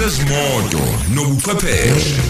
zezimoto nobuchwepheshe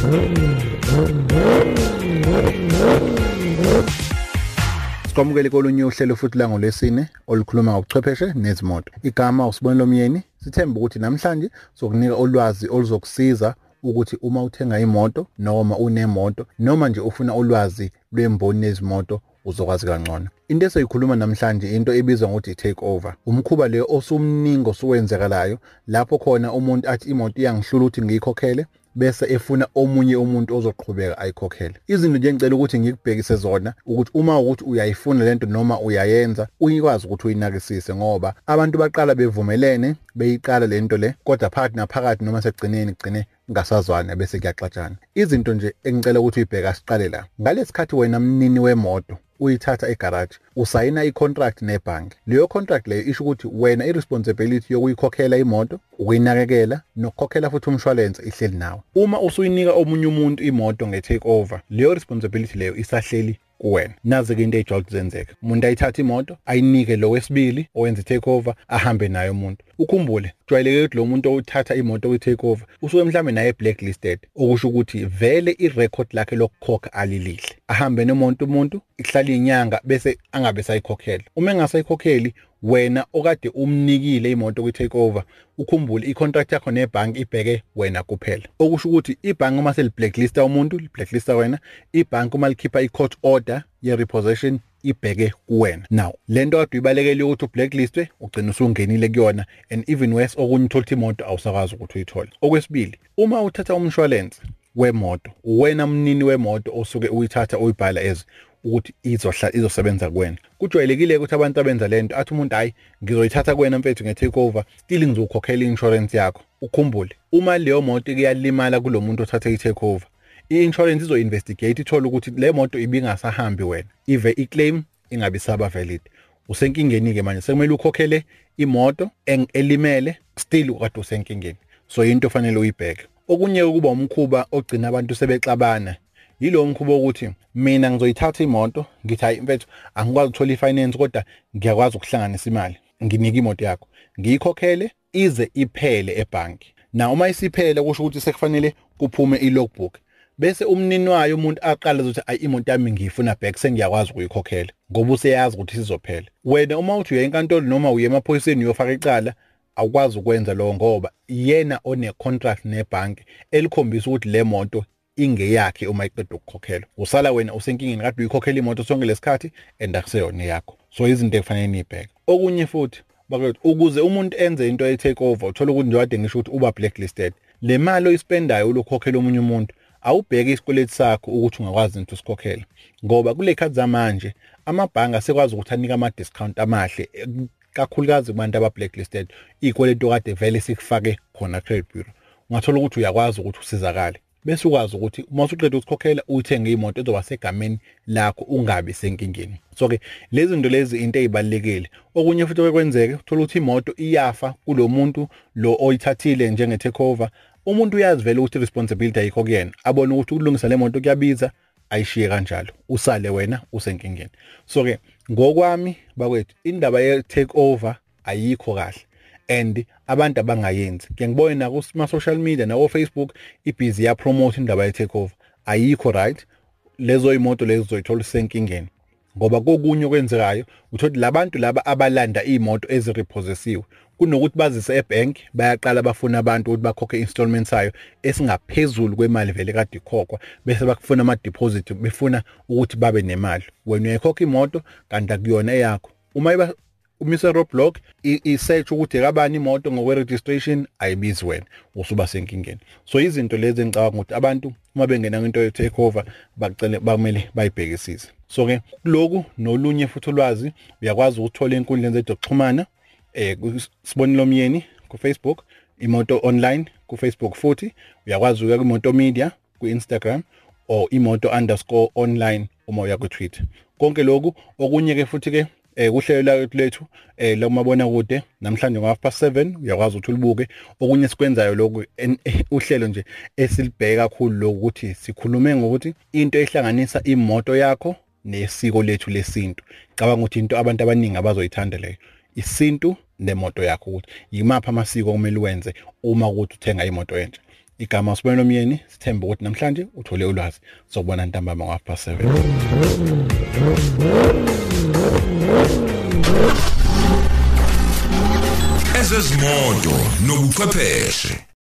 Sikwamukele kolunye uhlelo futhi la ngolesine olukhuluma ngobuchwepheshe nezimoto. Igama usibonelo myeni sithemba ukuthi namhlanje sokunika ulwazi oluzokusiza ukuthi uma uthenga imoto noma unemoto noma nje ufuna ulwazi lwemboni nezimoto uzokwazi kangcono. Into esiyikhuluma namhlanje into ebizwa ngokuthi take over. Umkhuba le osumningi osuwenzekalayo lapho khona umuntu athi imoto iyangihlula ukuthi ngiyikhokhele bese efuna omunye umuntu ozoqhubeka ayikhokhele. Izinto nje engicela ukuthi ngikubhekise zona ukuthi uma ukuthi uyayifuna lento noma uyayenza uyikwazi ukuthi uyinakisise ngoba abantu baqala bevumelene beyiqala lento le kodwa phakathi naphakathi noma sekugcineni kugcine ngasazwana bese kuyaxatshana. Izinto nje engicela ukuthi uyibheka siqale la. Ngalesikhathi wena mnini wemoto uyithatha egarage usayina icontract nebhanki leyo contract leyo isho ukuthi wena iresponsibility yokuyikhokhela imoto ukuyinakekela nokukhokhela futhi umshwalense ihleli nawe. Uma usuyinika omunye umuntu imoto nge-take over leyo responsibility leyo isahleli kuwena nazi-ke into ey'jwayele ukuzenzeka umuntu ayithatha imoto ayinike lo wesibili owenza i-take over ahambe nayo umuntu. Ukhumbule kujwayeleke ukuthi lo muntu owuthatha imoto kwi-take over usuke mhlawumbe naye blacklisted okusho ukuthi vele irecord lakhe lokukhokha alilihle. Ahambe nemonto umuntu ihlala inyanga bese angabe sayikhokhela uma engasayikhokheli wena okade umnikile imoto kwi-take over ukhumbule i-contract yakho nebhanki ibheke wena kuphela. Okusho ukuthi ibhanki uma seli-blacklista umuntu li-blacklista wena ibhanki uma likhipha i-court order ye-repossession ibheke kuwena. Now lento kade uyibalekele ukuthi ublacklistwe ugcina usungenile kuyona and even worse okunye uthola ukuthi imoto awusakwazi ukuthi uyithole. Okwesibili uma uthatha umshwalense wemoto wena mnini wemoto osuke uyithatha uyibhala ezi ukuthi izohla izosebenza kuwena. Kujwayelekile ukuthi abantu abenza lento athi umuntu hayi ngizoyithatha kuwena mfethu nge-take over still ngizokhokhela i-insurance yakho. Ukhumbule uma leyo moto iyalimala kulo muntu othathe i-take over i-insurance izo-investigate ithole ukuthi le moto ibingasahambi wena. Ive i-claim ingabi saba valid usenkingeni-ke manje sekumele ukhokhele imoto elimele still kade usenkingeni. So into ofanele uyibheke. Okunye kuba umkhuba ogcina abantu sebexabana. Yilo mkhubo ukuthi mina ngizoyithatha imoto ngithi hayi mfethu angikwazi ukuthola ifinance kodwa ngiyakwazi ukuhlanganisa imali nginika imoto yakho. Ngiyikhokhele ize iphele ebhanki. Na uma isiphele kusho ukuthi sekufanele kuphume i-logbook. Bese umnini wayo umuntu aqala ukuthi ayi imoto yami ngiyifuna back sengiyakwazi ukuyikhokhela ngoba useyazi ukuthi sizophela wena uma uthi uya enkantolo noma uye emaphoyiseni uyofaka icala awukwazi ukwenza lokho ngoba yena one contract nebhanki elikhombisa ukuthi le moto ingeyakhe uma iqeda ukukhokhelwa. Usala wena usenkingeni kade uyikhokhela imoto sonke lesikhathi and akuseyona yakho. So izinto ekufanele nibheke okunye futhi bakwethu ukuze umuntu enze into ye take over uthola ukuthi njengoba ngisho ukuthi uba blacklisted le mali oyispendayo ulokhokhela omunye umuntu awubheke isikweletu sakho ukuthi ungakwazi into usikhokhela ngoba kule khathi zamanje amabhanga asekwazi ukuthi anike ama-discount amahle kakhulukazi kubantu aba-blacklisted. Iy'kweletu okade vele sikufake khona credit bureau. Ungathola ukuthi uyakwazi ukuthi usizakale. Bese ukwazi ukuthi uma usuqeda ukukhokhela uthenge imoto ezoba segameni lakho ungabi senkingeni. So ke lezi zinto lezi into ezibalekile okunye futhi okwenzeke uthola ukuthi imoto iyafa kulo muntu lo oyithathile njenge takeover umuntu uyazi vele ukuthi responsibility ayikho kuyena. Abone ukuthi ukulungisa le moto kuyabiza ayishiye kanjalo. Usale wena usenkingeni. So ke ngokwami bakwethu indaba ye take over ayikho kahle. And abantu abangayenzi. Ke ngibone na kuma social media na Facebook ibhizi ya promote indaba ye take over ayikho right. Lezo imoto lezo zoyithola senkingeni ngoba kokunye okwenzekayo uthothi labantu laba abalanda imoto ezirepossessiwe kunokuthi bazise ebank bayaqala bafuna abantu ukuthi bakhokhe installment sayo esingaphezulu kwemali vele kade ikhokhwa bese bakufuna ama deposit befuna ukuthi babe nemali. Wena uyayikhokha imoto kanti akuyona eyakho. Uma umise roadblock isearch ukuthi ekabani imoto ngokwe registration ayibizi wena usuba senkingeni. So izinto lezi engicabanga ukuthi abantu uma bengena kwinto ye take over bacele bamele bayibhekisise. So ke lokhu nolunye futhi ulwazi uyakwazi ukuthola inkundleni zethu zokuxhumana eh sibonile omyeni ku Facebook imoto online ku Facebook futhi uyakwazi ukuya ku imoto media ku Instagram or imoto_online uma uya ku Twitter konke lokhu okunye ke futhi ke eh kuhlelo lethu eh lomabona kude namhlanje ngo half past 7 uyakwazi ukuthi ulibuke. Okunye sikwenzayo lokhu uhlelo nje esilibheka kakhulu lokuthi sikhulume ngokuthi into ehlanganisa imoto yakho nesiko lethu lesintu. Cabanga ukuthi into abantu abaningi abazoyithanda leyo isintu nemoto yakho ukuthi yimaphi amasiko okumele uwenze uma ukuthi uthenga imoto entsha. Igama usibonelo myeni sithemba ukuthi namhlanje uthole ulwazi. Sokubona ntambama ngo half past 7 ezezimoto nobuchwepheshe.